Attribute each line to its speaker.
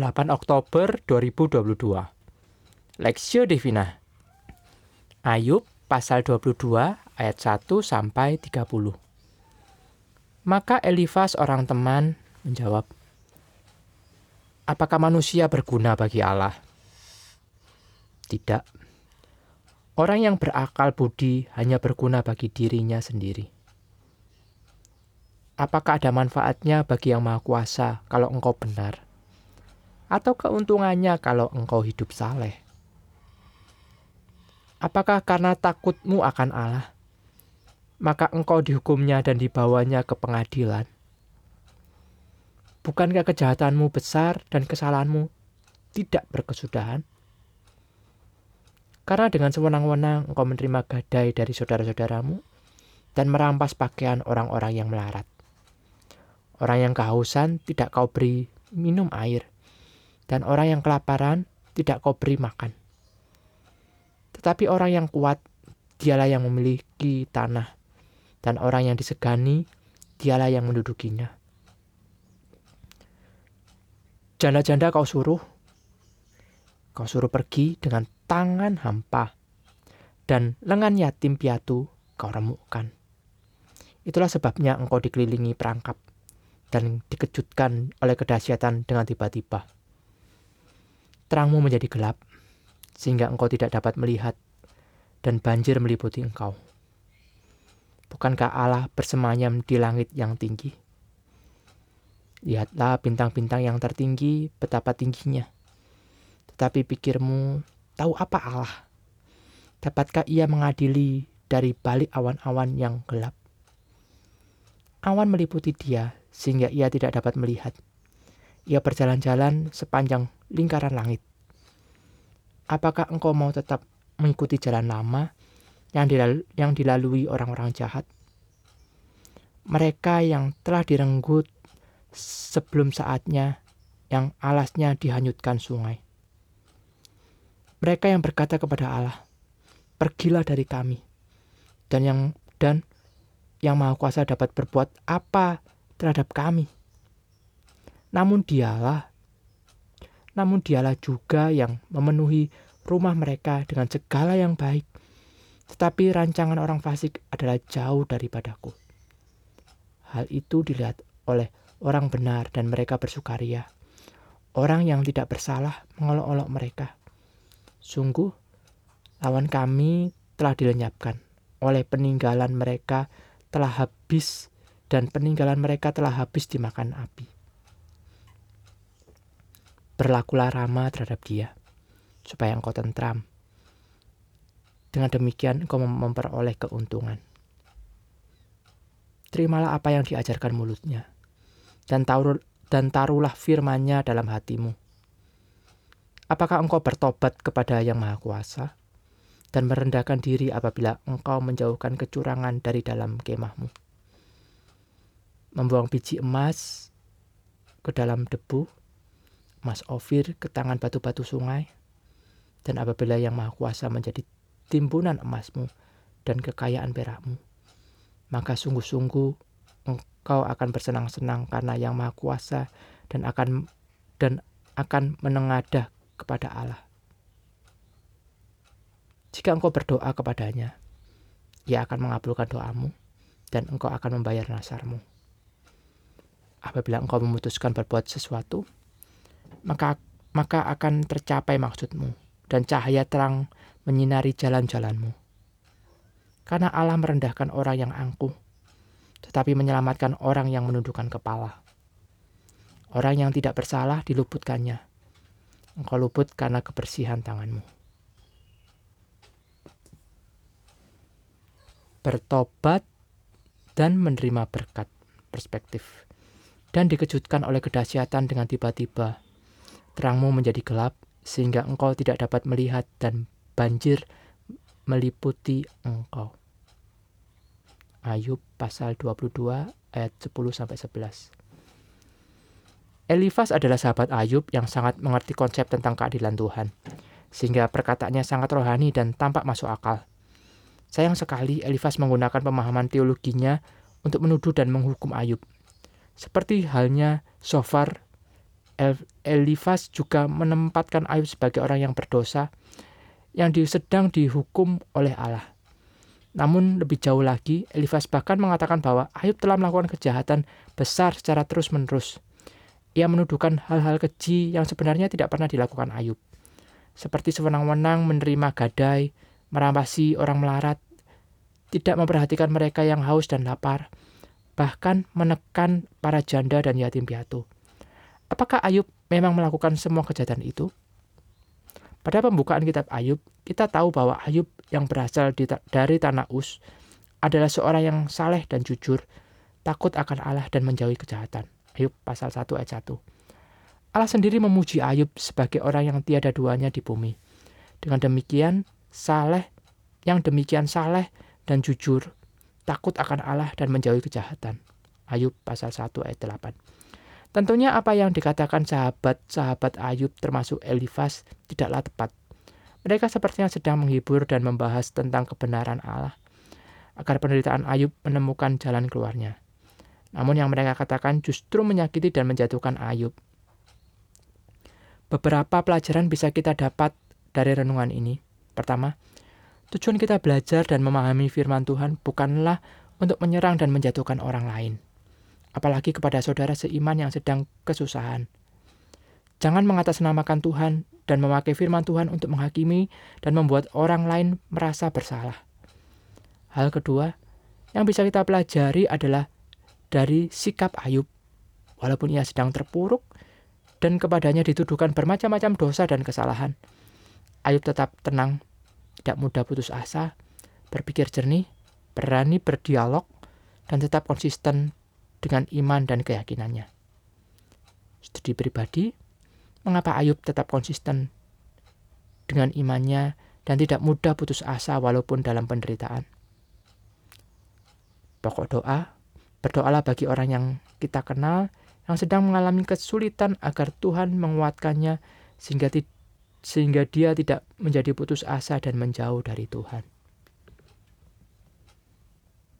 Speaker 1: 8 Oktober 2022. Lexio Divina. Ayub pasal 22 ayat 1 sampai 30. Maka Elifas orang teman menjawab, Apakah manusia berguna bagi Allah? Tidak. Orang yang berakal budi hanya berguna bagi dirinya sendiri. Apakah ada manfaatnya bagi yang Maha Kuasa kalau engkau benar? Atau keuntungannya kalau engkau hidup saleh? Apakah karena takutmu akan Allah, maka engkau dihukumnya dan dibawanya ke pengadilan? Bukankah kejahatanmu besar dan kesalahanmu tidak berkesudahan? Karena dengan sewenang-wenang engkau menerima gadai dari saudara-saudaramu dan merampas pakaian orang-orang yang melarat. Orang yang kehausan tidak kau beri minum air, dan orang yang kelaparan tidak kau beri makan. Tetapi orang yang kuat, dialah yang memiliki tanah, dan orang yang disegani, dialah yang mendudukinya. Janda-janda kau suruh, kau suruh pergi dengan tangan hampa, dan lengan yatim piatu kau remukkan. Itulah sebabnya engkau dikelilingi perangkap dan dikejutkan oleh kedahsyatan dengan tiba-tiba terangmu menjadi gelap, sehingga engkau tidak dapat melihat, dan banjir meliputi engkau. Bukankah Allah bersemayam di langit yang tinggi? Lihatlah bintang-bintang yang tertinggi, betapa tingginya. Tetapi pikirmu, tahu apa Allah? Dapatkah ia mengadili dari balik awan-awan yang gelap? Awan meliputi dia, sehingga ia tidak dapat melihat. Ia berjalan-jalan sepanjang lingkaran langit. Apakah engkau mau tetap mengikuti jalan lama yang, dilalui, yang dilalui orang-orang jahat? Mereka yang telah direnggut sebelum saatnya, yang alasnya dihanyutkan sungai. Mereka yang berkata kepada Allah, "Pergilah dari kami." Dan yang dan yang Maha Kuasa dapat berbuat apa terhadap kami? Namun dialah namun dialah juga yang memenuhi rumah mereka dengan segala yang baik. Tetapi rancangan orang fasik adalah jauh daripadaku. Hal itu dilihat oleh orang benar dan mereka bersukaria. Orang yang tidak bersalah mengolok-olok mereka. Sungguh, lawan kami telah dilenyapkan. Oleh peninggalan mereka telah habis dan peninggalan mereka telah habis dimakan api berlakulah ramah terhadap dia, supaya engkau tentram. Dengan demikian engkau memperoleh keuntungan. Terimalah apa yang diajarkan mulutnya, dan, taruh, dan taruhlah firmannya dalam hatimu. Apakah engkau bertobat kepada Yang Maha Kuasa dan merendahkan diri apabila engkau menjauhkan kecurangan dari dalam kemahmu? Membuang biji emas ke dalam debu Mas Ofir ke tangan batu-batu sungai, dan apabila Yang Maha Kuasa menjadi timbunan emasmu dan kekayaan perakmu, maka sungguh-sungguh engkau akan bersenang-senang karena Yang Maha Kuasa dan akan dan akan menengadah kepada Allah. Jika engkau berdoa kepadanya, ia akan mengabulkan doamu dan engkau akan membayar nasarmu. Apabila engkau memutuskan berbuat sesuatu, maka maka akan tercapai maksudmu dan cahaya terang menyinari jalan-jalanmu. Karena Allah merendahkan orang yang angkuh, tetapi menyelamatkan orang yang menundukkan kepala. Orang yang tidak bersalah diluputkannya. Engkau luput karena kebersihan tanganmu. Bertobat dan menerima berkat perspektif dan dikejutkan oleh kedahsyatan dengan tiba-tiba terangmu menjadi gelap sehingga engkau tidak dapat melihat dan banjir meliputi engkau. Ayub pasal 22 ayat 10 sampai 11. Elifas adalah sahabat Ayub yang sangat mengerti konsep tentang keadilan Tuhan, sehingga perkataannya sangat rohani dan tampak masuk akal. Sayang sekali Elifas menggunakan pemahaman teologinya untuk menuduh dan menghukum Ayub. Seperti halnya Sofar Elifas juga menempatkan Ayub sebagai orang yang berdosa yang sedang dihukum oleh Allah. Namun lebih jauh lagi, Elifas bahkan mengatakan bahwa Ayub telah melakukan kejahatan besar secara terus-menerus. Ia menuduhkan hal-hal keji yang sebenarnya tidak pernah dilakukan Ayub. Seperti sewenang-wenang menerima gadai, merampasi orang melarat, tidak memperhatikan mereka yang haus dan lapar, bahkan menekan para janda dan yatim piatu. Apakah Ayub memang melakukan semua kejahatan itu? Pada pembukaan kitab Ayub, kita tahu bahwa Ayub yang berasal dari tanah Us adalah seorang yang saleh dan jujur, takut akan Allah dan menjauhi kejahatan. Ayub pasal 1 ayat 1. Allah sendiri memuji Ayub sebagai orang yang tiada duanya di bumi. Dengan demikian, saleh yang demikian saleh dan jujur, takut akan Allah dan menjauhi kejahatan. Ayub pasal 1 ayat 8. Tentunya apa yang dikatakan sahabat-sahabat Ayub termasuk Elifas tidaklah tepat. Mereka sepertinya sedang menghibur dan membahas tentang kebenaran Allah agar penderitaan Ayub menemukan jalan keluarnya. Namun yang mereka katakan justru menyakiti dan menjatuhkan Ayub. Beberapa pelajaran bisa kita dapat dari renungan ini. Pertama, tujuan kita belajar dan memahami firman Tuhan bukanlah untuk menyerang dan menjatuhkan orang lain apalagi kepada saudara seiman yang sedang kesusahan. Jangan mengatasnamakan Tuhan dan memakai firman Tuhan untuk menghakimi dan membuat orang lain merasa bersalah. Hal kedua yang bisa kita pelajari adalah dari sikap Ayub. Walaupun ia sedang terpuruk dan kepadanya dituduhkan bermacam-macam dosa dan kesalahan, Ayub tetap tenang, tidak mudah putus asa, berpikir jernih, berani berdialog, dan tetap konsisten dengan iman dan keyakinannya. Studi pribadi, mengapa Ayub tetap konsisten dengan imannya dan tidak mudah putus asa walaupun dalam penderitaan. Pokok doa, berdoalah bagi orang yang kita kenal yang sedang mengalami kesulitan agar Tuhan menguatkannya sehingga sehingga dia tidak menjadi putus asa dan menjauh dari Tuhan.